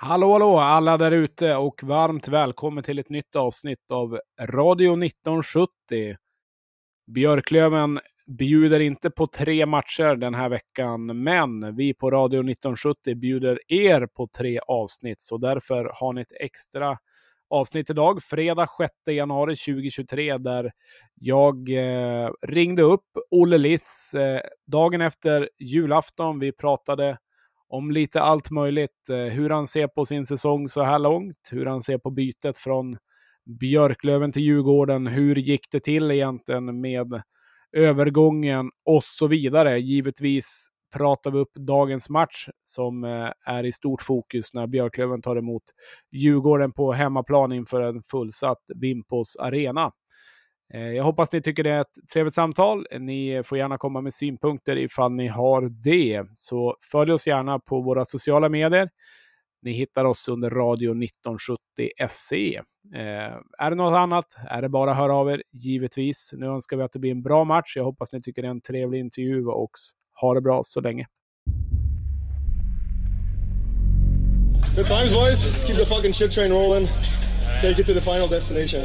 Hallå, hallå alla där ute och varmt välkommen till ett nytt avsnitt av Radio 1970. Björklöven bjuder inte på tre matcher den här veckan, men vi på Radio 1970 bjuder er på tre avsnitt, så därför har ni ett extra avsnitt idag, fredag 6 januari 2023, där jag eh, ringde upp Olle Liss eh, dagen efter julafton. Vi pratade om lite allt möjligt. Eh, hur han ser på sin säsong så här långt, hur han ser på bytet från Björklöven till Djurgården. Hur gick det till egentligen med övergången och så vidare. Givetvis pratar vi upp dagens match som eh, är i stort fokus när Björklöven tar emot Djurgården på hemmaplan inför en fullsatt Vimpos arena. Eh, jag hoppas ni tycker det är ett trevligt samtal. Ni får gärna komma med synpunkter ifall ni har det. Så följ oss gärna på våra sociala medier. Ni hittar oss under Radio 1970 SE. Eh, är det något annat är det bara att höra av er, givetvis. Nu önskar vi att det blir en bra match. Jag hoppas ni tycker det är en trevlig intervju och ha det bra så länge. Good times, boys. Let's keep the fucking shit train rolling. Take it to the final destination.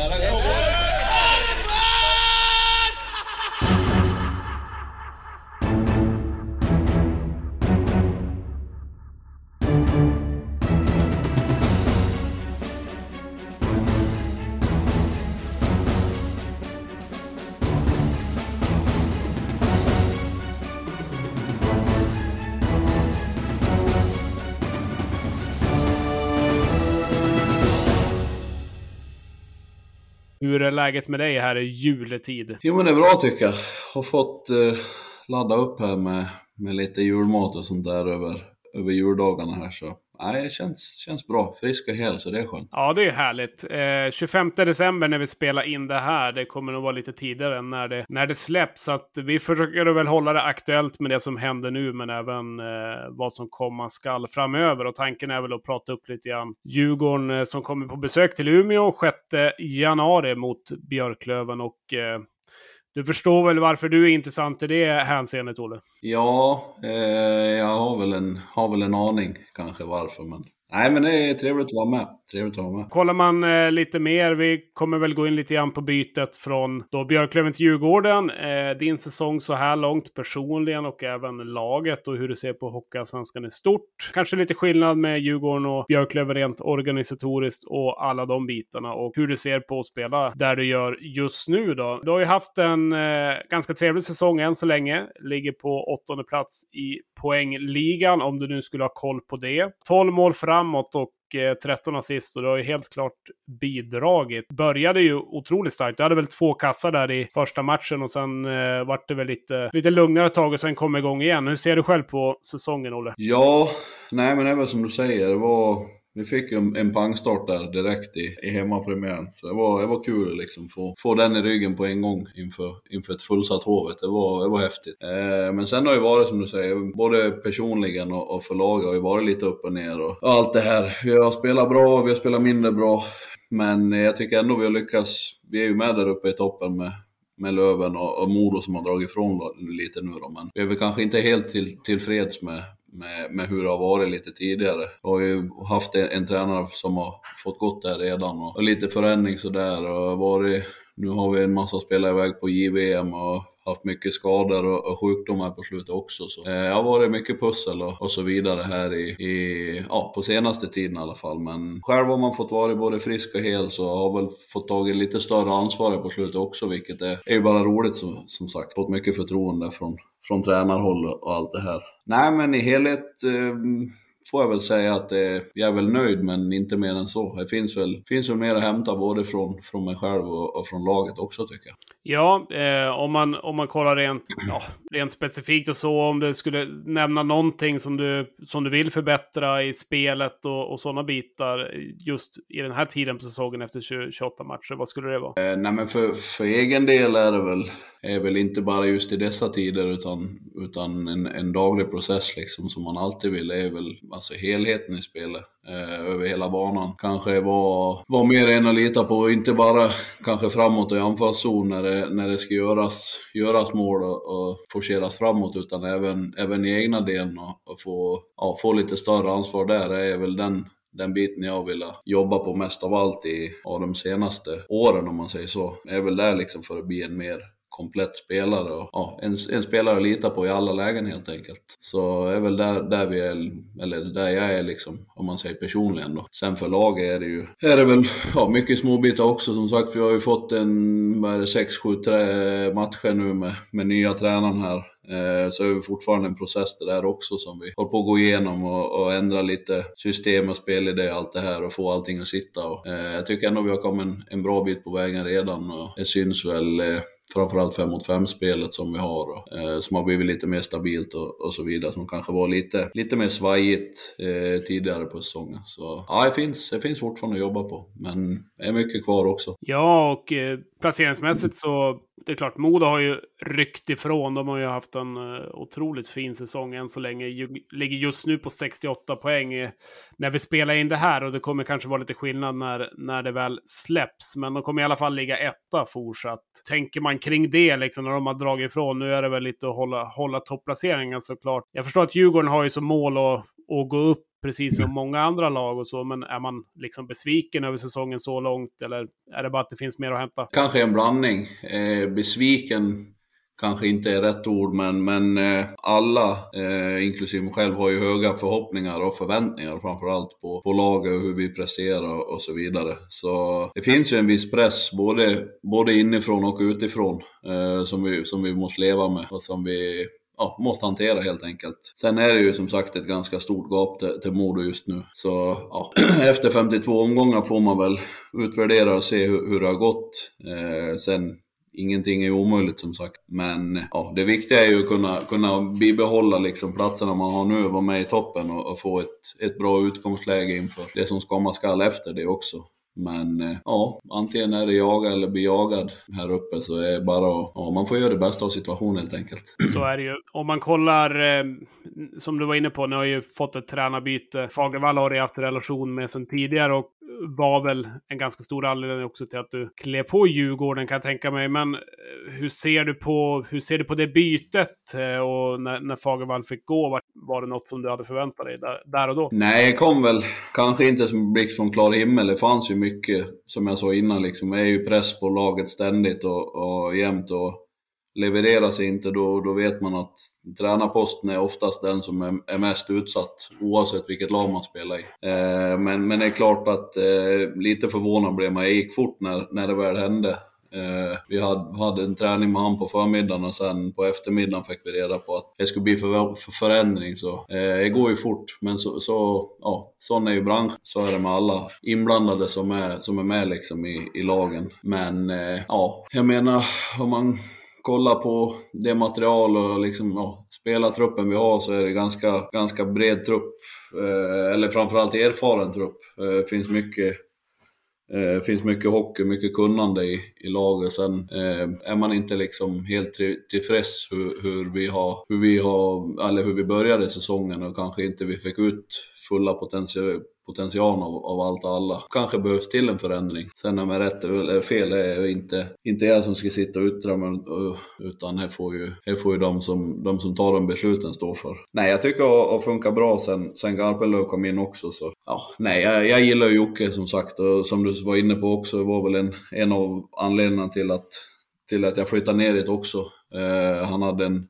Hur är läget med dig här i juletid? Jo men det är bra tycker jag. Har fått eh, ladda upp här med, med lite julmat och sånt där över, över juldagarna här så nej, det känns, känns bra. Frisk och hel så det är skönt. Ja, det är härligt. Eh, 25 december när vi spelar in det här, det kommer nog vara lite tidigare än när det, när det släpps. Så att vi försöker väl hålla det aktuellt med det som händer nu, men även eh, vad som komma skall framöver. Och tanken är väl att prata upp lite grann Djurgården eh, som kommer på besök till Umeå 6 januari mot Björklöven och eh, du förstår väl varför du är intressant i det hänseendet, Olle? Ja, eh, jag har väl, en, har väl en aning kanske varför men Nej men det är trevligt att vara med. Trevligt att vara med. Kollar man eh, lite mer, vi kommer väl gå in lite grann på bytet från då Björklöven till Djurgården. Eh, din säsong så här långt personligen och även laget och hur du ser på Hockeyallsvenskan i stort. Kanske lite skillnad med Djurgården och Björklöven rent organisatoriskt och alla de bitarna och hur du ser på att spela där du gör just nu då. Du har ju haft en eh, ganska trevlig säsong än så länge. Ligger på åttonde plats i poängligan om du nu skulle ha koll på det. 12 mål fram framåt och eh, 13 assist och du har ju helt klart bidragit. Började ju otroligt starkt. Du hade väl två kassar där i första matchen och sen eh, vart det väl lite, lite lugnare tag och sen kom igång igen. Hur ser du själv på säsongen, Olle? Ja, nej men det är väl som du säger. Det var vi fick en, en pangstart där direkt i, i hemmapremiären. Så det var, det var kul liksom få, få den i ryggen på en gång inför, inför ett fullsatt Hovet. Det var, det var häftigt. Eh, men sen har det varit som du säger, både personligen och, och för laget har ju varit lite upp och ner och, och allt det här. Vi har spelat bra, vi har spelat mindre bra. Men jag tycker ändå vi har lyckats. Vi är ju med där uppe i toppen med, med Löven och, och Modo som har dragit ifrån lite nu då. Men vi är väl kanske inte helt till, tillfreds med, med, med hur det har varit lite tidigare. Vi har ju haft en, en tränare som har fått gått där redan och, och lite förändring sådär. Och varit, nu har vi en massa spelare iväg på JVM och haft mycket skador och, och sjukdomar på slutet också. Så, eh, det har varit mycket pussel och, och så vidare här i, i, ja, på senaste tiden i alla fall. Men själv har man fått vara både frisk och hel så har väl fått tagit lite större ansvar på slutet också, vilket är, är ju bara roligt som, som sagt. Fått mycket förtroende från, från tränarhåll och allt det här. Nej men i helhet eh, får jag väl säga att det, jag är väl nöjd men inte mer än så. Det finns väl, finns väl mer att hämta både från, från mig själv och, och från laget också tycker jag. Ja, eh, om, man, om man kollar rent, ja, rent specifikt och så, om du skulle nämna någonting som du, som du vill förbättra i spelet och, och sådana bitar just i den här tiden på säsongen efter 20, 28 matcher, vad skulle det vara? Eh, nej men för, för egen del är det väl, är väl inte bara just i dessa tider utan, utan en, en daglig process liksom som man alltid vill, är väl alltså helheten i spelet Eh, över hela banan. Kanske var, var mer en att lita på, inte bara kanske framåt och i anfallszon när det, när det ska göras, göras mål och, och forceras framåt, utan även, även i egna delen och, och få, ja, få lite större ansvar där. Det är väl den, den biten jag vill jobba på mest av allt i av de senaste åren om man säger så. Är väl där liksom för att bli en mer komplett spelare och ja, en, en spelare att lita på i alla lägen helt enkelt. Så är väl där, där vi är, eller där jag är liksom, om man säger personligen då. Sen för laget är det ju, är det väl ja, mycket småbitar också som sagt. Vi har ju fått en, vad är det, 6-7 matcher nu med, med nya tränaren här. Eh, så är det fortfarande en process det där också som vi håller på att gå igenom och, och ändra lite system och spelidé och allt det här och få allting att sitta. Och, eh, jag tycker ändå vi har kommit en, en bra bit på vägen redan och det syns väl eh, framförallt 5 mot 5 spelet som vi har och, eh, som har blivit lite mer stabilt och, och, så vidare. Som kanske var lite, lite mer svajigt eh, tidigare på säsongen. Så ja, det finns, det finns fortfarande att jobba på. Men det är mycket kvar också. Ja, och eh, placeringsmässigt så det är klart, Modo har ju ryckt ifrån. De har ju haft en eh, otroligt fin säsong än så länge. Ligger just nu på 68 poäng när vi spelar in det här. Och det kommer kanske vara lite skillnad när, när det väl släpps. Men de kommer i alla fall ligga etta fortsatt. Tänker man kring det, liksom, när de har dragit ifrån. Nu är det väl lite att hålla, hålla topplaceringen såklart. Jag förstår att Djurgården har ju som mål att, att gå upp precis som många andra lag och så. Men är man liksom besviken över säsongen så långt eller är det bara att det finns mer att hämta? Kanske en blandning. Eh, besviken kanske inte är rätt ord, men, men eh, alla, eh, inklusive mig själv, har ju höga förhoppningar och förväntningar framförallt på, på laget och hur vi presterar och så vidare. Så det finns ju en viss press, både, både inifrån och utifrån, eh, som, vi, som vi måste leva med och som vi ja, måste hantera helt enkelt. Sen är det ju som sagt ett ganska stort gap till, till Modo just nu. Så ja, efter 52 omgångar får man väl utvärdera och se hur, hur det har gått. Eh, sen Ingenting är omöjligt som sagt, men ja, det viktiga är ju att kunna, kunna bibehålla liksom platserna man har nu, vara med i toppen och, och få ett, ett bra utgångsläge inför det som komma skall efter det också. Men eh, ja, antingen är det jaga eller bli jagad här uppe så är det bara att, ja, man får göra det bästa av situationen helt enkelt. Så är det ju. Om man kollar, eh, som du var inne på, ni har ju fått ett tränarbyte. Fagervall har ju haft relation med sedan tidigare och var väl en ganska stor anledning också till att du klev på Djurgården kan jag tänka mig. Men eh, hur ser du på, hur ser du på det bytet eh, och när, när Fagervall fick gå? Var, var det något som du hade förväntat dig där, där och då? Nej, det kom väl kanske inte som blixt från klar himmel. Det fanns ju mycket, som jag sa innan, liksom, det är ju press på laget ständigt och, och jämt. Och levererar sig inte, då, då vet man att tränarposten är oftast den som är, är mest utsatt, oavsett vilket lag man spelar i. Eh, men, men det är klart att eh, lite förvånad blev man. Det gick fort när, när det väl hände. Eh, vi hade, hade en träning med han på förmiddagen och sen på eftermiddagen fick vi reda på att det skulle bli för, för förändring. Så, eh, det går ju fort, men så, så, ja, sån är ju branschen. Så är det med alla inblandade som är, som är med liksom i, i lagen. Men eh, ja, jag menar, om man kollar på det material och liksom, ja, spelartruppen vi har så är det ganska, ganska bred trupp. Eh, eller framförallt erfaren trupp. Eh, finns mycket det eh, finns mycket hockey, mycket kunnande i, i laget. Sen eh, är man inte liksom helt tillfreds hur, hur, vi har, hur vi har, eller hur vi började säsongen och kanske inte vi fick ut fulla potential, potentialen av, av allt och alla. Kanske behövs till en förändring. Sen om jag är rätt eller fel det är inte, inte jag som ska sitta och yttra mig, eh, utan här får ju, här får ju de, som, de som tar de besluten stå för. Nej, jag tycker det har funkat bra sen, sen Garpenlöv kom in också. Så. Ja, nej, jag, jag gillar ju Jocke som sagt och som du var inne på också, det var väl en, en av anledningarna till att, till att jag flyttade ner dit också. Eh, han hade en,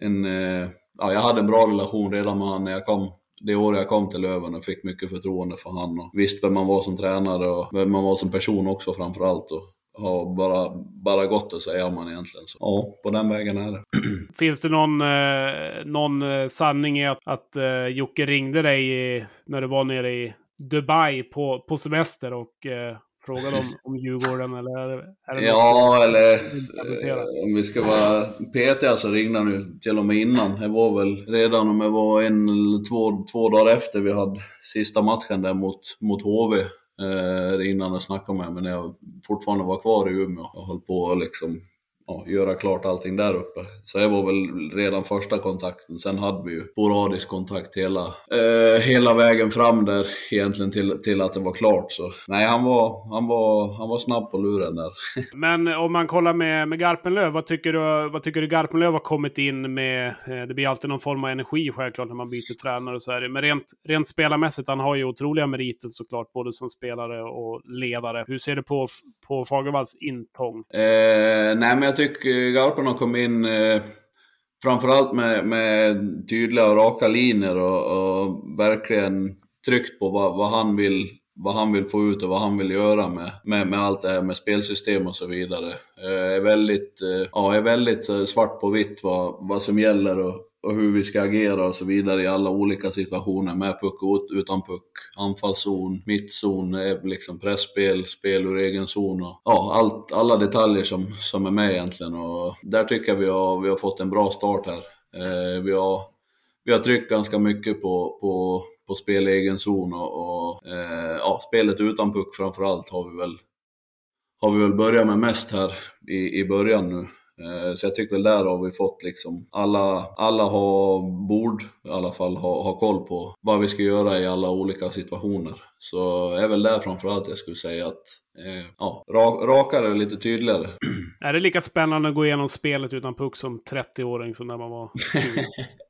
en eh, ja, jag hade en bra relation redan med honom när jag kom det år jag kom till Löven och fick mycket förtroende för honom och visste vem man var som tränare och vem man var som person också framförallt. Och har bara, bara gott att säga om man egentligen. Så, ja, på den vägen är det. Finns det någon, eh, någon eh, sanning i att, att eh, Jocke ringde dig i, när du var nere i Dubai på, på semester och eh, frågade om, om Djurgården? Eller är det, är ja, eller eh, om vi ska vara petiga så ringde han ju till och med innan. Det var väl redan om det var en eller två, två dagar efter vi hade sista matchen där mot, mot HV. Eh, innan jag snackade med när jag fortfarande var kvar i Umeå och höll på liksom ja, göra klart allting där uppe. Så det var väl redan första kontakten. Sen hade vi ju sporadisk kontakt hela, eh, hela vägen fram där egentligen till, till att det var klart. Så nej, han var, han var, han var snabb på luren där. Men om man kollar med, med Garpenlöv, vad tycker, du, vad tycker du Garpenlöv har kommit in med? Eh, det blir alltid någon form av energi självklart när man byter tränare och så är det. Men rent, rent spelarmässigt, han har ju otroliga meriter såklart, både som spelare och ledare. Hur ser du på, på Fagervalls intång? Eh, nej, men jag tycker Garpen har kommit in eh, framförallt med, med tydliga och raka linjer och, och verkligen tryckt på vad, vad, han vill, vad han vill få ut och vad han vill göra med, med, med allt det här med spelsystem och så vidare. Eh, är väldigt, eh, ja, är väldigt eh, svart på vitt vad, vad som gäller och, och hur vi ska agera och så vidare i alla olika situationer med puck och utan puck, anfallszon, mittzon, eh, liksom pressspel, spel ur egen zon och ja, allt, alla detaljer som, som är med egentligen och där tycker jag vi har, vi har fått en bra start här. Eh, vi, har, vi har tryckt ganska mycket på, på, på spel i egen zon och, och eh, ja, spelet utan puck framförallt har vi väl har vi väl börjat med mest här i, i början nu. Eh, så jag tycker där har vi fått liksom, alla, alla har bord i alla fall, ha, ha koll på vad vi ska göra i alla olika situationer. Så är väl där framförallt jag skulle säga att, eh, ja, rakare och lite tydligare. Är det lika spännande att gå igenom spelet utan puck som 30-åring som när man var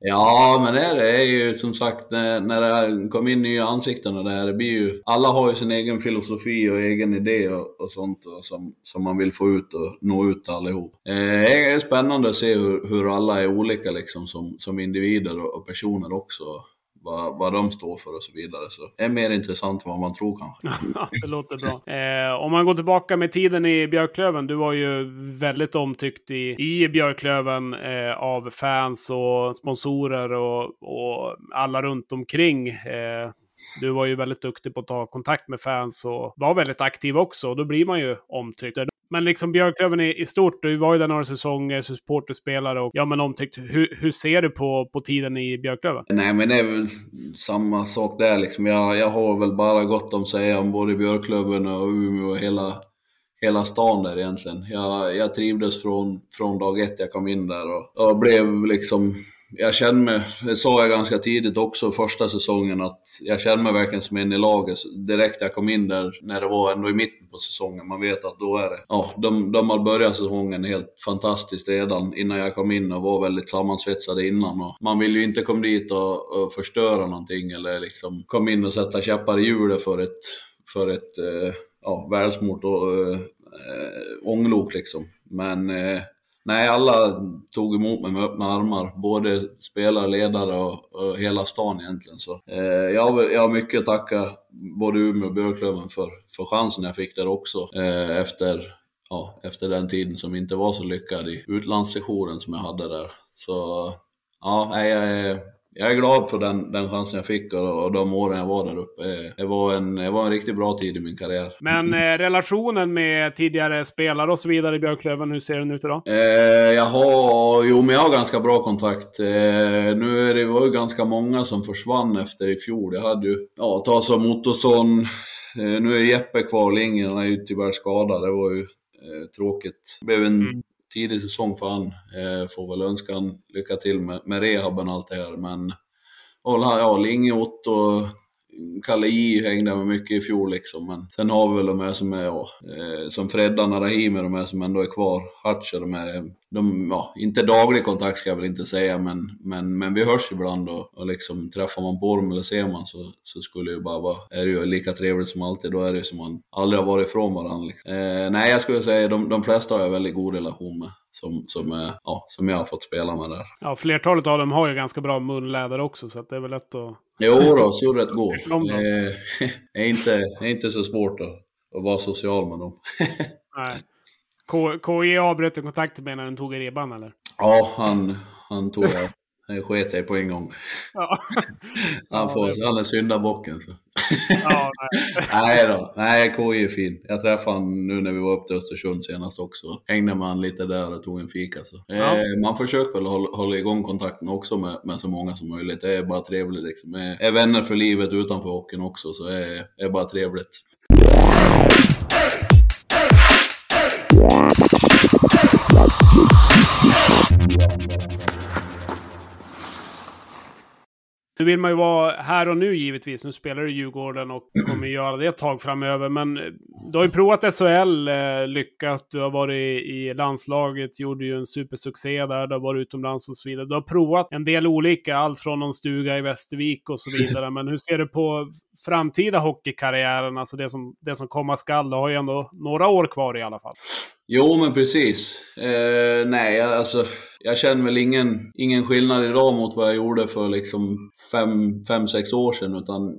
Ja, men det är, det är ju som sagt när, när det kommer in nya ansikten och det här, det blir ju... Alla har ju sin egen filosofi och egen idé och, och sånt och som, som man vill få ut och nå ut till allihop. Eh, det är spännande att se hur, hur alla är olika liksom som, som individer och, och personer också vad, vad de står för och så vidare. Så det är mer intressant än vad man tror kanske. det låter bra. Eh, om man går tillbaka med tiden i Björklöven. Du var ju väldigt omtyckt i, i Björklöven eh, av fans och sponsorer och, och alla runt omkring. Eh, du var ju väldigt duktig på att ta kontakt med fans och var väldigt aktiv också. och Då blir man ju omtyckt. Men liksom Björklöven i, i stort, du var ju där några säsonger, supporterspelare och ja men omtyckt. Hur, hur ser du på, på tiden i Björklöven? Nej men det är väl samma sak där liksom. Jag, jag har väl bara gott om att säga om både Björklöven och Umeå och hela, hela stan där egentligen. Jag, jag trivdes från, från dag ett jag kom in där och, och blev liksom jag kände mig, det sa jag ganska tidigt också första säsongen, att jag kände mig verkligen som en i laget direkt jag kom in där, när det var ändå i mitten på säsongen. Man vet att då är det, ja, de, de har börjat säsongen helt fantastiskt redan innan jag kom in och var väldigt sammansvetsade innan. Och man vill ju inte komma dit och, och förstöra någonting eller liksom komma in och sätta käppar i hjulet för ett, för ett eh, ja, välsmort och eh, eh, ånglok liksom. Men eh, nej, alla tog emot mig med öppna armar. Både spelare, ledare och, och hela stan egentligen. Så, eh, jag, har, jag har mycket att tacka både Umeå och Björklöven för, för chansen jag fick där också. Eh, efter, ja, efter den tiden som inte var så lyckad i utlandssessionen som jag hade där. Så ja, jag är jag är glad för den, den chansen jag fick och, och de åren jag var där uppe. Det var, en, det var en riktigt bra tid i min karriär. Men eh, relationen med tidigare spelare och så vidare i Björklöven, hur ser den ut idag? Eh, jag har, jo men jag har ganska bra kontakt. Eh, nu är det var ju ganska många som försvann efter i fjol. Jag hade ju, ja, Tasa Motorsson, eh, nu är Jeppe kvar, Lindgren är ju tyvärr skadad. Det var ju eh, tråkigt. Det blev en mm tidig säsong för han. Eh, får väl önska han lycka till med, med rehaben och allt det här. Men ja, Linge, Otto, Kalle J hängde med mycket i fjol liksom. Men sen har vi väl de här som är, ja, eh, som Freddan och Rahimi, de här som ändå är kvar. Hatcher, de här. Eh, de, ja, inte daglig kontakt ska jag väl inte säga, men, men, men vi hörs ibland och, och liksom träffar man på dem eller ser man så, så skulle det bara vara, är det ju lika trevligt som alltid. Då är det som man aldrig har varit ifrån varandra. Liksom. Eh, nej, jag skulle säga de, de flesta har jag väldigt god relation med som, som, ja, som jag har fått spela med där. Ja, flertalet av dem har ju ganska bra munläder också, så det är väl lätt att... Jo då, så rätt går. Det är inte, är inte så svårt att, att vara social med dem. Nej. KI avbröt kontakten med när den tog i ribban, eller? Ja, han, han tog det. Det sket jag på en gång. Ja. Han, får, han är syndabocken. Så. Ja, nej. nej då, nej KI är fin. Jag träffade honom nu när vi var uppe till Östersund senast också. Hängde med honom lite där och tog en fika. Så. Ja. Eh, man försöker väl hålla, hålla igång kontakten också med, med så många som möjligt. Det är bara trevligt liksom. Är, är vänner för livet utanför hockeyn också, så det är, är bara trevligt. Nu vill man ju vara här och nu givetvis. Nu spelar du Djurgården och kommer göra det ett tag framöver. Men eh, du har ju provat SHL, eh, lyckat. Du har varit i landslaget, gjorde ju en supersuccé där. Du har varit utomlands och så vidare. Du har provat en del olika, allt från någon stuga i Västervik och så vidare. Men hur ser du på framtida hockeykarriären, alltså det som, det som komma skall? Du har ju ändå några år kvar i alla fall. Jo, men precis. Eh, nej, alltså jag känner väl ingen, ingen skillnad idag mot vad jag gjorde för liksom fem, fem, sex år sedan. Utan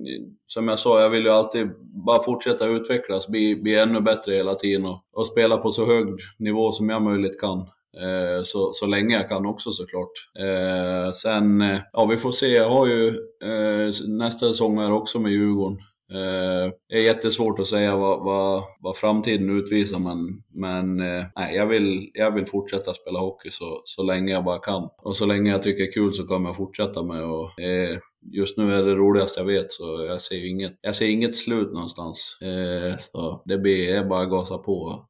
som jag sa, jag vill ju alltid bara fortsätta utvecklas, bli, bli ännu bättre hela tiden och, och spela på så hög nivå som jag möjligt kan. Eh, så, så länge jag kan också såklart. Eh, sen, eh, ja vi får se. Jag har ju eh, nästa säsong här också med Djurgården. Eh, det är jättesvårt att säga vad, vad, vad framtiden utvisar men, men eh, nej, jag, vill, jag vill fortsätta spela hockey så, så länge jag bara kan. Och så länge jag tycker det är kul så kommer jag fortsätta med och eh, Just nu är det roligaste jag vet så jag ser inget, jag ser inget slut någonstans. Eh, så det blir bara att gasa på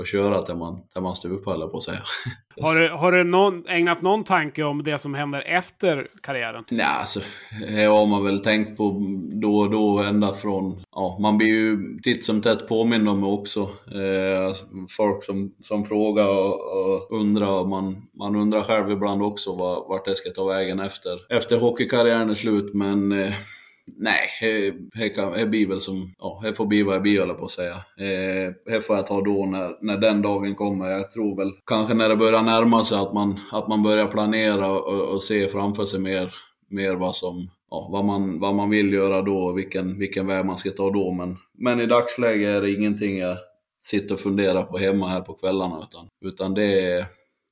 och köra till man, till man eller på att säga. Har du, har du någon, ägnat någon tanke om det som händer efter karriären? Nej, alltså, det har man väl tänkt på då och då, ända från... Ja, man blir ju titt som tätt påmind om det också. Eh, folk som, som frågar och, och undrar, man, man undrar själv ibland också vart det ska ta vägen efter, efter hockeykarriären är slut, men eh, Nej, eh, det blir väl som, ja, det får bli vad det blir höll på att säga. Eh, det får jag ta då när, när den dagen kommer. Jag tror väl kanske när det börjar närma sig att man, att man börjar planera och, och se framför sig mer, mer vad som, ja, vad, man, vad man vill göra då och vilken, vilken väg man ska ta då. Men, men i dagsläget är det ingenting jag sitter och funderar på hemma här på kvällarna utan, utan det är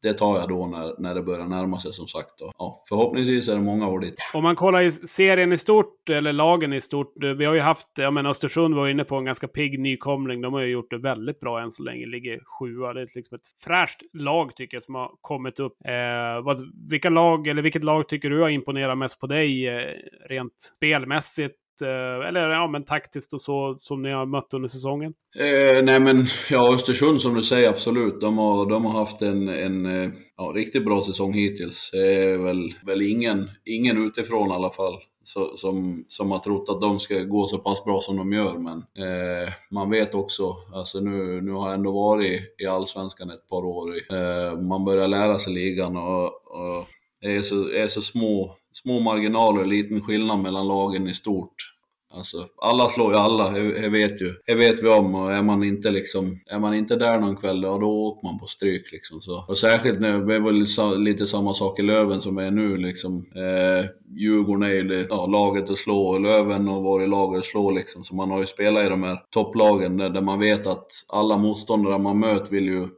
det tar jag då när, när det börjar närma sig som sagt. Och, ja, förhoppningsvis är det många år dit. Om man kollar i serien i stort, eller lagen i stort. Vi har ju haft, ja men Östersund var inne på en ganska pigg nykomling. De har ju gjort det väldigt bra än så länge. Ligger sjua. Det är liksom ett fräscht lag tycker jag som har kommit upp. Eh, vad, vilka lag, eller vilket lag tycker du har imponerat mest på dig eh, rent spelmässigt? Eh, eller ja, men taktiskt och så som ni har mött under säsongen? Eh, nej men, ja Östersund som du säger, absolut. De har, de har haft en, en eh, ja, riktigt bra säsong hittills. Det är väl, väl ingen, ingen utifrån i alla fall så, som, som har trott att de ska gå så pass bra som de gör. Men eh, man vet också, alltså nu, nu har jag ändå varit i Allsvenskan ett par år. Eh, man börjar lära sig ligan och, och det är så, är så små små marginaler, liten skillnad mellan lagen i stort. Alltså, alla slår ju alla, det vet ju. Det vet vi om och är man inte liksom, är man inte där någon kväll, ja, då åker man på stryk liksom. Så. Och särskilt nu, det är väl lite samma sak i Löven som är nu liksom. Eh, Djurgården är ju det, ja, laget att slå och Löven har varit laget att slå liksom. Så man har ju spelat i de här topplagen där, där man vet att alla motståndare man möter vill ju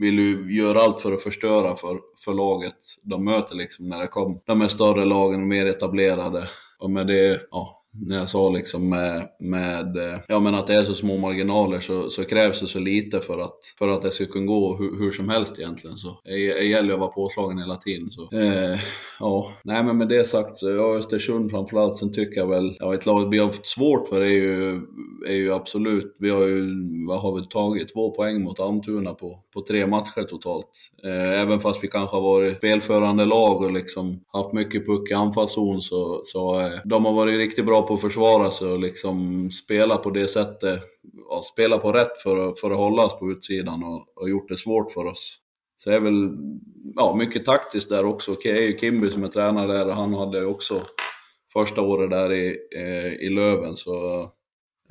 vill ju göra allt för att förstöra för, för laget de möter liksom när det kommer de är större lagen och mer etablerade. Och med det, ja, när jag sa liksom med, med eh, ja men att det är så små marginaler så, så krävs det så lite för att, för att det ska kunna gå hur, hur som helst egentligen. Så det, det gäller att vara påslagen hela tiden. Så. Eh, ja, nej men med det sagt så, ja Östersund framförallt, sen tycker jag väl, ja ett lag vi har haft svårt för är ju, är ju absolut, vi har ju, vad har vi tagit, två poäng mot Almtuna på, på tre matcher totalt. Eh, även fast vi kanske har varit spelförande lag och liksom haft mycket puck i anfallszon så, så eh, de har varit riktigt bra på att försvara sig och liksom spela på det sättet. Ja, spela på rätt för att, för att hålla oss på utsidan och, och gjort det svårt för oss. Så det är väl ja, mycket taktiskt där också. Det är ju Kimby som är tränare där och han hade också första året där i, eh, i Löven. Så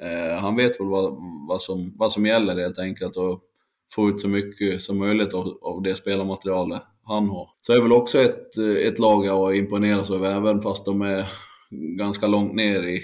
eh, han vet väl vad, vad, som, vad som gäller helt enkelt och få ut så mycket som möjligt av, av det spelarmaterialet han har. Så det är väl också ett, ett lag jag imponeras av även fast de är ganska långt ner i,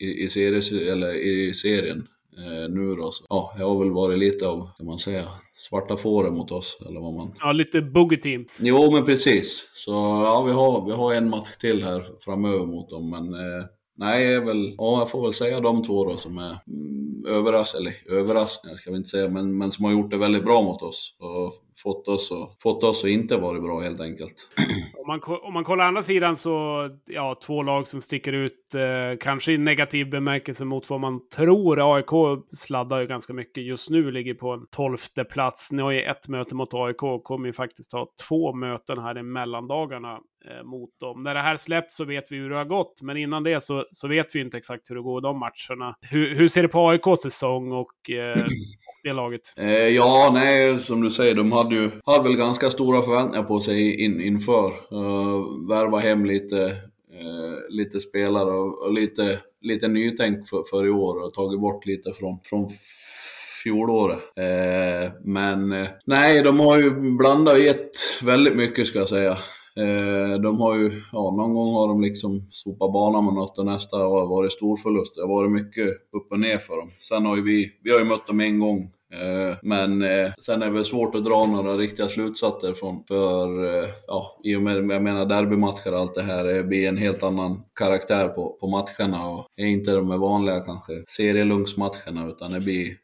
i, i, serie, eller i serien eh, nu då. Så, ja, jag har väl varit lite av, kan man säga, svarta fåren mot oss. Eller vad man... Ja, lite boogie team. Jo, men precis. Så ja, vi har, vi har en match till här framöver mot dem, men eh, nej, jag, väl, ja, jag får väl säga de två då som är mm, överras eller överraskningar ska vi inte säga, men, men som har gjort det väldigt bra mot oss. Och fått oss, att, fått oss att inte vara bra helt enkelt. Om man, om man kollar andra sidan så, ja, två lag som sticker ut, eh, kanske i negativ bemärkelse mot vad man tror. AIK sladdar ju ganska mycket just nu, ligger på en tolfte plats. Ni har ju ett möte mot AIK och kommer ju faktiskt ha två möten här i mellandagarna mot dem. När det här släpps så vet vi hur det har gått, men innan det så, så vet vi inte exakt hur det går i de matcherna. Hur, hur ser det på AIKs säsong och, eh, och det laget? Eh, ja, nej, som du säger, de hade ju hade väl ganska stora förväntningar på sig in, inför. Uh, värva hem lite, uh, lite spelare och, och, lite, lite nytänk för, för i år och tagit bort lite från, från fjolåret. Eh, men eh, nej, de har ju blandat och gett väldigt mycket ska jag säga. Eh, de har ju, ja någon gång har de liksom sopat banan med något och nästa har varit storförlust. Det har varit mycket upp och ner för dem. Sen har ju vi, vi har ju mött dem en gång eh, men eh, sen är det väl svårt att dra några riktiga slutsatser från, för eh, ja, i och med, jag menar derbymatcher och allt det här, det blir en helt annan karaktär på, på matcherna och är inte de vanliga kanske serielunksmatcherna utan det blir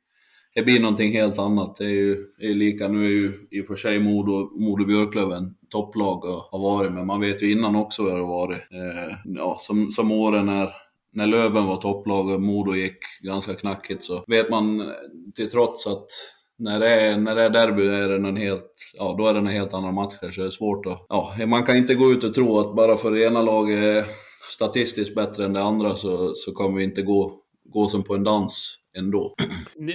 det blir någonting helt annat. Det är ju är lika, nu är ju i och för sig Modo, Modo Björklöven topplag och har varit, men man vet ju innan också hur det har varit. Eh, ja, som, som åren när när Löven var topplag och Modo gick ganska knackigt så vet man eh, till trots att när det är, när det är derby är det en helt, ja, då är det en helt annan matcher så det är svårt att... Ja, man kan inte gå ut och tro att bara för det ena laget är statistiskt bättre än det andra så, så kommer vi inte gå, gå som på en dans ändå.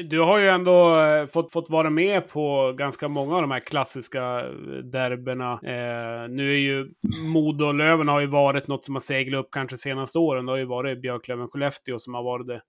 Du har ju ändå eh, fått, fått vara med på ganska många av de här klassiska eh, derbyna. Eh, nu är ju Modo och Löven har ju varit något som har seglat upp kanske senaste åren. Det har ju varit Björklöven-Skellefteå som har varit det,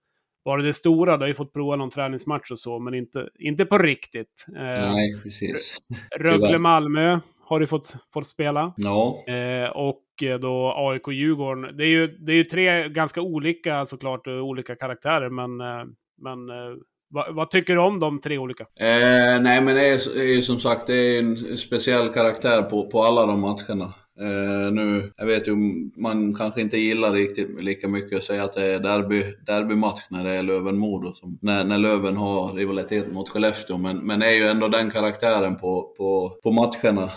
varit det stora. Du har ju fått prova någon träningsmatch och så, men inte, inte på riktigt. Eh, Nej, precis. Rögle-Malmö har du fått, fått spela. Ja. Eh, och då AIK-Djurgården. Det är, ju, det är ju tre ganska olika såklart, olika karaktärer, men eh, men eh, vad, vad, tycker du om de tre olika? Eh, nej men det är, är som sagt det är en speciell karaktär på, på alla de matcherna. Eh, nu, jag vet ju, man kanske inte gillar riktigt lika mycket att säga att det är derby, derbymatch när det är Löven-Modo, när, när Löven har rivalitet mot Skellefteå. Men, men det är ju ändå den karaktären på, på, på matcherna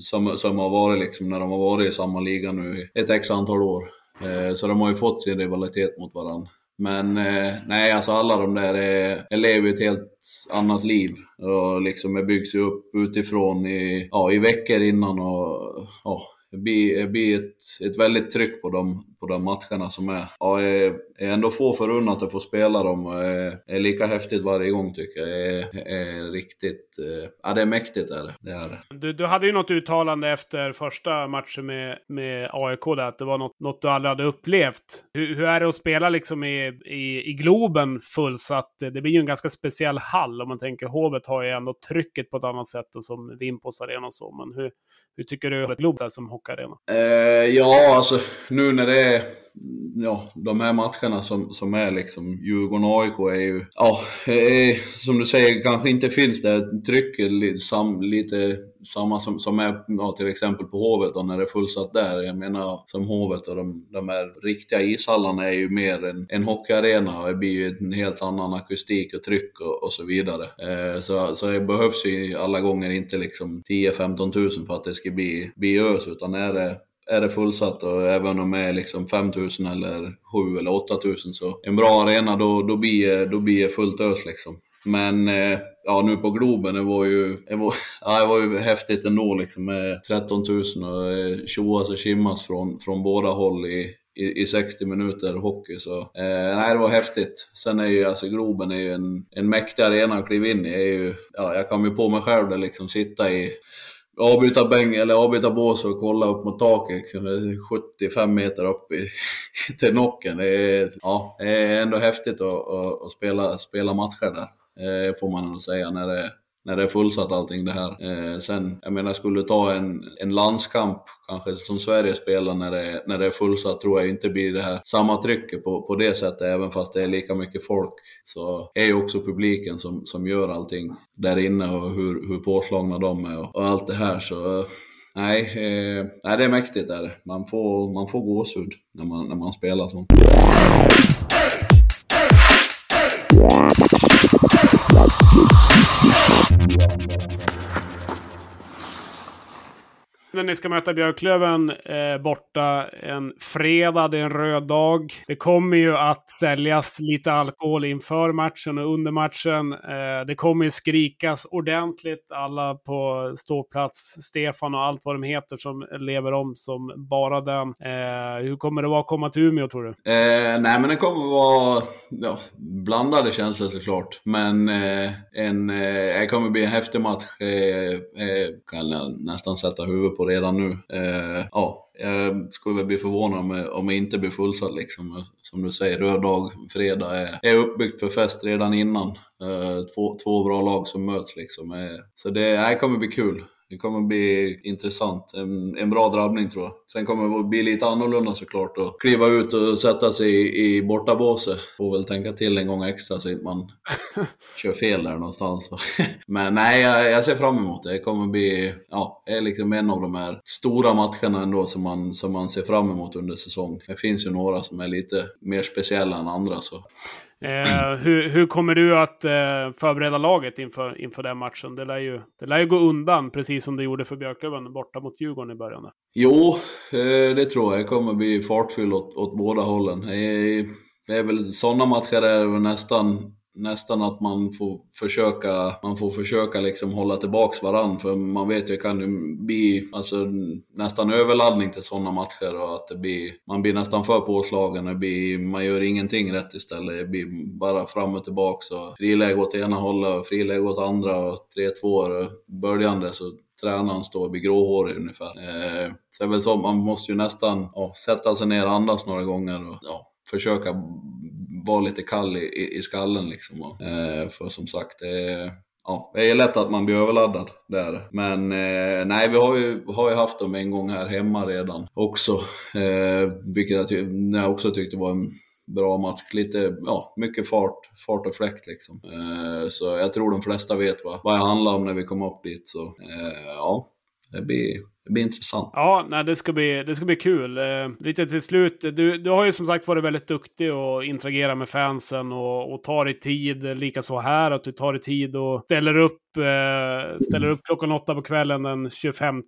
som, som har varit liksom när de har varit i samma liga nu i ett x antal år. Eh, så de har ju fått sin rivalitet mot varandra. Men eh, nej, alltså alla de där är, lever ett helt annat liv. Och liksom byggs ju upp utifrån i, ja, i veckor innan och ja, det blir, det blir ett, ett väldigt tryck på de, på de matcherna som är. Ja, är, ändå få förunnat att få spela dem och är, är lika häftigt varje gång tycker jag. Är, är riktigt, eh, ja det är mäktigt är det. det, är det. Du, du hade ju något uttalande efter första matchen med, med AIK där, att det var något, något du aldrig hade upplevt. Hur, hur är det att spela liksom i, i, i Globen fullsatt? Det blir ju en ganska speciell hall om man tänker Hovet har ju ändå trycket på ett annat sätt än som Vimpos arena och så. Men hur, hur tycker du att Globen som hockeyarena? Eh, ja, alltså nu när det är ja, de här matcherna som, som är liksom Djurgården-AIK är ju, ja, är, som du säger, kanske inte finns det trycket sam, lite samma som, som är ja, till exempel på Hovet och när det är fullsatt där. Jag menar som Hovet och de, de här riktiga ishallarna är ju mer en, en hockeyarena och det blir ju en helt annan akustik och tryck och, och så vidare. Eh, så, så det behövs ju alla gånger inte liksom 10-15 tusen för att det ska bli, bli ös utan är det är det fullsatt och även om det är liksom 5000 eller 7 eller 8000 så en bra arena då, då, blir, då blir det fullt ös liksom. Men eh, ja, nu på Globen, det var ju, det var, ja, det var ju häftigt ändå liksom med 13 000 och eh, tjoas och kimmas från, från båda håll i, i, i 60 minuter hockey. Så eh, nej, det var häftigt. Sen är ju alltså Globen är ju en, en mäktig arena att kliva in i. Är ju, ja, jag kom ju på mig själv där liksom sitta i avbyta bäng eller avbyta bås och kolla upp mot taket. Liksom. 75 meter upp i, till nocken. Det är, ja, det är ändå häftigt att, att, att spela, spela matcher där. Får man ändå säga när det, när det är fullsatt allting det här. Eh, sen, jag menar, skulle du ta en, en landskamp, kanske som Sverige spelar när det, när det är fullsatt, tror jag inte blir det här samma trycket på, på det sättet, även fast det är lika mycket folk. Så är ju också publiken som, som gör allting där inne och hur, hur påslagna de är och, och allt det här. Så Nej, eh, nej, det är mäktigt. Är det. Man, får, man får gåshud när man, när man spelar sånt. Thank you. När ni ska möta Björklöven eh, borta en fredag, det är en röd dag. Det kommer ju att säljas lite alkohol inför matchen och under matchen. Eh, det kommer ju skrikas ordentligt. Alla på ståplats, Stefan och allt vad de heter som lever om som bara den. Eh, hur kommer det vara att komma till Umeå tror du? Eh, nej men det kommer vara ja, blandade känslor såklart. Men eh, en, eh, det kommer bli en häftig match. Eh, eh kan jag nästan sätta huvudet på redan nu. Eh, ja, jag skulle väl bli förvånad om, om jag inte blir fullsatt liksom. Som du säger, röd dag, fredag är, är uppbyggt för fest redan innan. Eh, två, två bra lag som möts liksom. Eh, så det, det kommer bli kul. Det kommer bli intressant. En, en bra drabbning tror jag. Sen kommer det bli lite annorlunda såklart att kliva ut och sätta sig i, i bortabåset. Får väl tänka till en gång extra så att man kör fel där någonstans. Men nej, jag, jag, ser fram emot det. Det kommer bli, ja, är liksom en av de här stora matcherna ändå som man, som man ser fram emot under säsong. Det finns ju några som är lite mer speciella än andra så Eh, hur, hur, kommer du att eh, förbereda laget inför, inför den matchen? Det lär, ju, det lär ju gå undan, precis som det gjorde för Björklöven borta mot Djurgården i början. Jo, eh, det tror jag. Det kommer bli fartfyllt åt, åt båda hållen. Det är väl sådana matcher där väl nästan nästan att man får försöka, man får försöka liksom hålla tillbaks varann för man vet ju kan det bli alltså, nästan överladdning till sådana matcher och att det blir, man blir nästan för påslagen, det blir, man gör ingenting rätt istället. Det blir bara fram och tillbaks och friläge åt ena hållet och friläge åt andra och 3-2 böljande så tränaren står och blir gråhårig ungefär. Eh, så det är väl så, man måste ju nästan ja, sätta sig ner och andas några gånger och ja, försöka vara lite kall i, i skallen liksom. Och, eh, för som sagt, det är, ja, det är lätt att man blir överladdad där. Men eh, nej, vi har ju, har ju haft dem en gång här hemma redan också. Eh, vilket jag, jag också tyckte var en bra match. Lite, ja, mycket fart, fart och fläkt liksom. Eh, så jag tror de flesta vet vad, vad det handlar om när vi kommer upp dit. Så eh, ja, det blir det blir intressant. Ja, nej, det, ska bli, det ska bli kul. Eh, lite till slut, du, du har ju som sagt varit väldigt duktig och interagera med fansen och, och tar dig tid, likaså här, att du tar dig tid och ställer upp, eh, ställer upp klockan åtta på kvällen den 25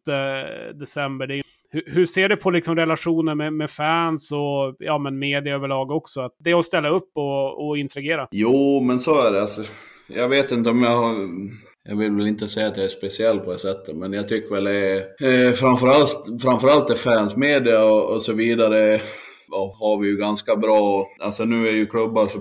december. Det, hur, hur, ser du på liksom relationen med, med, fans och ja, men media överlag också? Att det är att ställa upp och, och interagera. Jo, men så är det. Alltså, jag vet inte om jag har jag vill väl inte säga att jag är speciell på det sättet, men jag tycker väl det är, eh, framförallt, framförallt är fans, media och, och så vidare ja, har vi ju ganska bra, alltså nu är ju klubbar så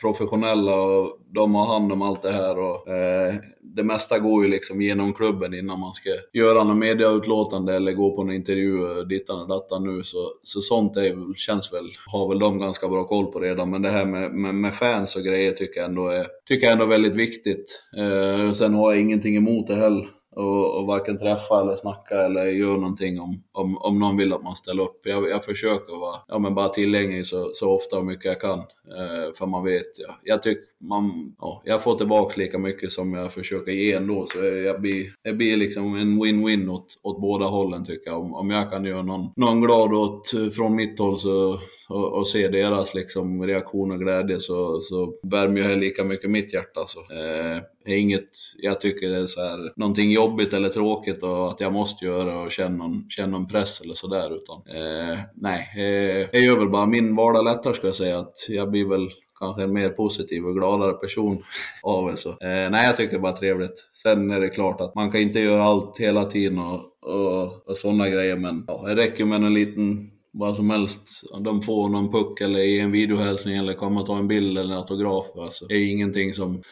professionella och de har hand om allt det här och eh, det mesta går ju liksom genom klubben innan man ska göra något mediautlåtande eller gå på en intervju dittan och dattan nu. Så, så sånt är, känns väl, har väl de ganska bra koll på redan. Men det här med, med, med fans och grejer tycker jag ändå är, tycker jag ändå är väldigt viktigt. Eh, sen har jag ingenting emot det heller och, och varken träffa eller snacka eller göra någonting om, om, om någon vill att man ställer upp. Jag, jag försöker vara ja, men bara tillgänglig så, så ofta och mycket jag kan. Eh, för man vet, ja, jag tycker man, ja, jag får tillbaka lika mycket som jag försöker ge ändå. Så jag blir, det blir liksom en win-win åt, åt båda hållen tycker jag. Om, om jag kan göra någon, någon glad åt, från mitt håll så, och, och se deras liksom, reaktion och glädje så, så värmer jag lika mycket mitt hjärta. Så. Eh, är inget jag tycker det är så här, någonting jag jobbigt eller tråkigt och att jag måste göra och känna någon, känna någon press eller sådär. Utan eh, nej, eh, jag gör väl bara min vardag lättare ska jag säga. Att jag blir väl kanske en mer positiv och gladare person av det. Så, eh, nej, jag tycker det är bara trevligt. Sen är det klart att man kan inte göra allt hela tiden och, och, och sådana grejer, men ja, det räcker med en liten vad som helst. De får någon puck eller i en videohälsning eller kommer och ta en bild eller en autograf. Alltså, det är ingenting som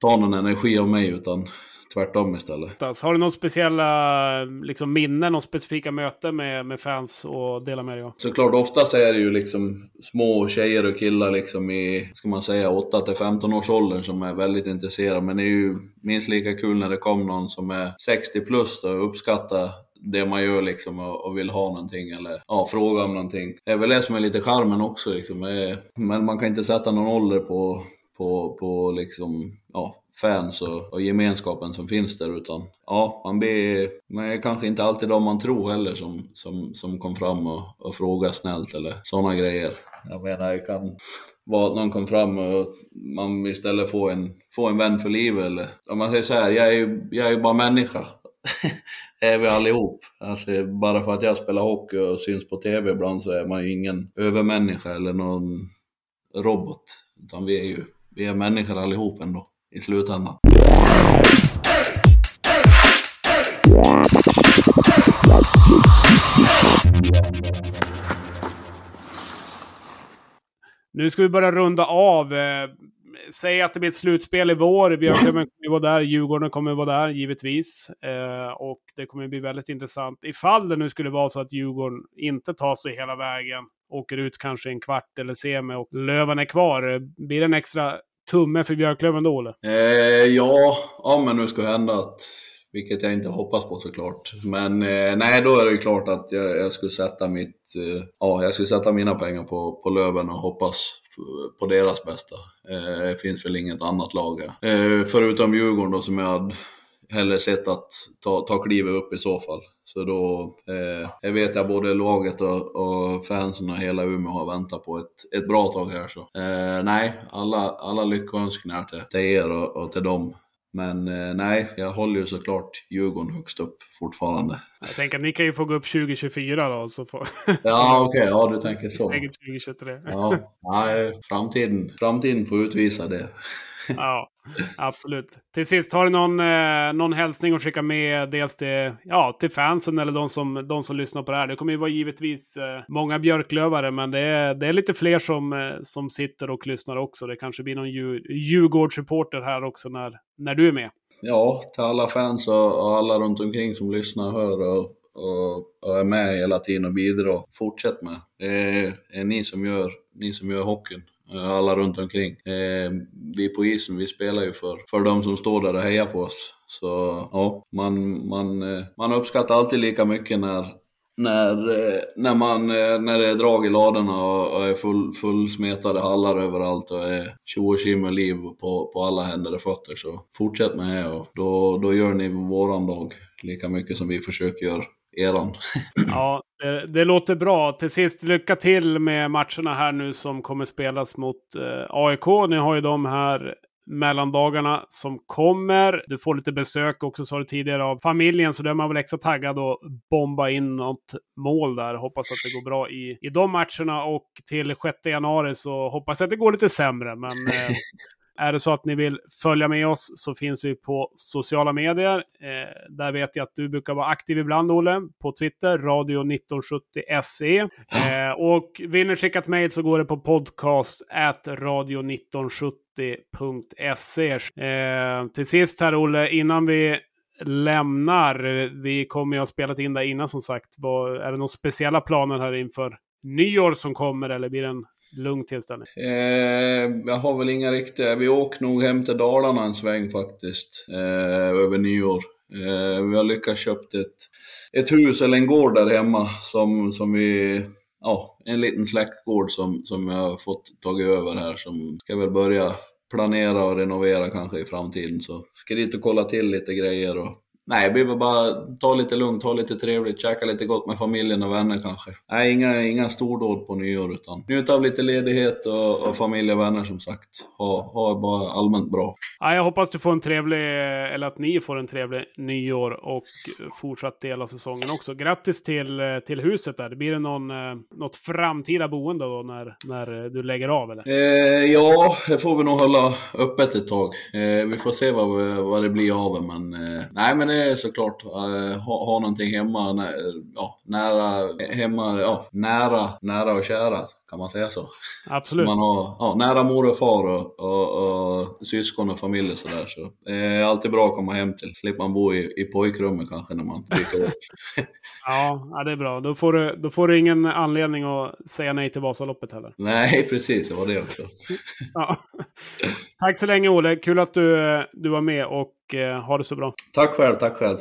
tar någon energi av mig utan tvärtom istället. Alltså, har du några speciella liksom, minnen och specifika möten med, med fans och dela med dig av? Såklart, oftast är det ju liksom små tjejer och killar liksom i, ska man säga, 8 till 15 års åldern som är väldigt intresserade. Men det är ju minst lika kul när det kommer någon som är 60 plus och uppskattar det man gör liksom och, och, vill ha någonting eller ja, fråga om någonting. Det är väl det som är lite charmen också liksom. Men man kan inte sätta någon ålder på, på, på liksom, ja, fans och, och, gemenskapen som finns där utan ja, man blir, man är kanske inte alltid de man tror heller som, som, som kom fram och, och frågade snällt eller sådana grejer. Jag menar, det kan vara att någon kom fram och man istället får en, får en vän för livet eller om man säger så här, jag är ju jag är ju bara människa är vi allihop. Alltså, bara för att jag spelar hockey och syns på TV ibland så är man ju ingen övermänniska eller någon robot. Utan vi är ju vi är människor allihop ändå i slutändan. Nu ska vi börja runda av. Eh, säg att det blir ett slutspel i vår. Björklöven kommer att vara där, Djurgården kommer att vara där, givetvis. Eh, och det kommer att bli väldigt intressant. Ifall det nu skulle vara så att Djurgården inte tar sig hela vägen, åker ut kanske en kvart eller semi och Löven är kvar. Blir det en extra tumme för Björklöven då, eller? Eh, ja, om det nu ska hända att vilket jag inte hoppas på såklart. Men eh, nej, då är det ju klart att jag, jag skulle sätta mitt, eh, ja, jag skulle sätta mina pengar på, på Löven och hoppas på deras bästa. Eh, det finns väl inget annat lag. Eh, förutom Djurgården då som jag hade hellre sett att ta, ta klivet upp i så fall. Så då, eh, jag vet att både laget och, och fansen och hela Umeå har väntat på ett, ett bra tag här. Så eh, nej, alla, alla lyckönskningar till, till er och, och till dem. Men eh, nej, jag håller ju såklart Djurgården högst upp fortfarande. Jag tänker att ni kan ju få gå upp 2024 då. Så får... ja, okej. Okay, ja, du tänker så. 2023. ja, nej, framtiden, framtiden får utvisa det. ja, absolut. Till sist, har du någon, eh, någon hälsning att skicka med dels till, ja, till fansen eller de som, de som lyssnar på det här? Det kommer ju vara givetvis eh, många björklövare, men det är, det är lite fler som, eh, som sitter och lyssnar också. Det kanske blir någon Djurgårdssupporter här också när, när du är med. Ja, till alla fans och, och alla runt omkring som lyssnar och hör och, och, och, är med hela tiden och bidrar. Fortsätt med. Det är, är ni, som gör, ni som gör hockeyn. Alla runt omkring. Eh, vi på isen, vi spelar ju för, för de som står där och hejar på oss. Så ja, man, man, eh, man uppskattar alltid lika mycket när, när, eh, när, man, eh, när det är drag i ladorna och, är full, fullsmetade hallar överallt och är tjo och och liv på, på alla händer och fötter. Så fortsätt med det och då, då gör ni våran dag lika mycket som vi försöker göra eran. ja, det, det, låter bra. Till sist, lycka till med matcherna här nu som kommer spelas mot eh, AIK. Ni har ju de här mellandagarna som kommer. Du får lite besök också, sa du tidigare, av familjen, så då är man väl extra taggad att bomba in något mål där. Hoppas att det går bra i, i de matcherna och till 6 januari så hoppas jag att det går lite sämre, men eh, Är det så att ni vill följa med oss så finns vi på sociala medier. Eh, där vet jag att du brukar vara aktiv ibland, Olle, på Twitter, radio 1970se. Eh, och vill ni skicka ett mejl så går det på podcast radio 1970.se. Eh, till sist här, Olle, innan vi lämnar, vi kommer ju ha spelat in det innan som sagt. Var, är det några speciella planer här inför nyår som kommer eller blir det en lugn tillställning? Eh, jag har väl inga riktiga... Vi åker nog hem till Dalarna en sväng faktiskt, eh, över nyår. Eh, vi har lyckats köpt ett, ett hus eller en gård där hemma som, som vi... Ja, en liten släktgård som, som jag har fått tagit över här som ska väl börja planera och renovera kanske i framtiden. Så ska dit och kolla till lite grejer och Nej, jag behöver bara ta lite lugnt, ha lite trevligt, käka lite gott med familjen och vänner kanske. Nej, inga, inga stordåd på nyår utan njuta av lite ledighet och, och familj och vänner som sagt. Ha, ha bara allmänt bra. Ja, jag hoppas du får en trevlig, eller att ni får en trevlig nyår och fortsatt del av säsongen också. Grattis till, till huset där. Blir det någon, eh, något framtida boende då när, när du lägger av eller? Eh, ja, det får vi nog hålla öppet ett tag. Eh, vi får se vad, vad det blir av det, men eh, nej men det är såklart. Uh, ha, ha någonting hemma, nä, ja, nära, hemma, ja, nära, nära och kära. Kan man säga så? Absolut. Man har ja, nära mor och far och, och, och syskon och familj och sådär. Så det är alltid bra att komma hem till. Slipper man bo i, i pojkrummet kanske när man dyker upp. ja, det är bra. Då får, du, då får du ingen anledning att säga nej till Vasaloppet heller. Nej, precis. Det var det också. ja. Tack så länge Olle. Kul att du, du var med och eh, ha det så bra. Tack själv, tack själv.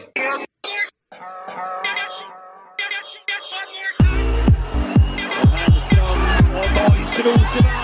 segundo.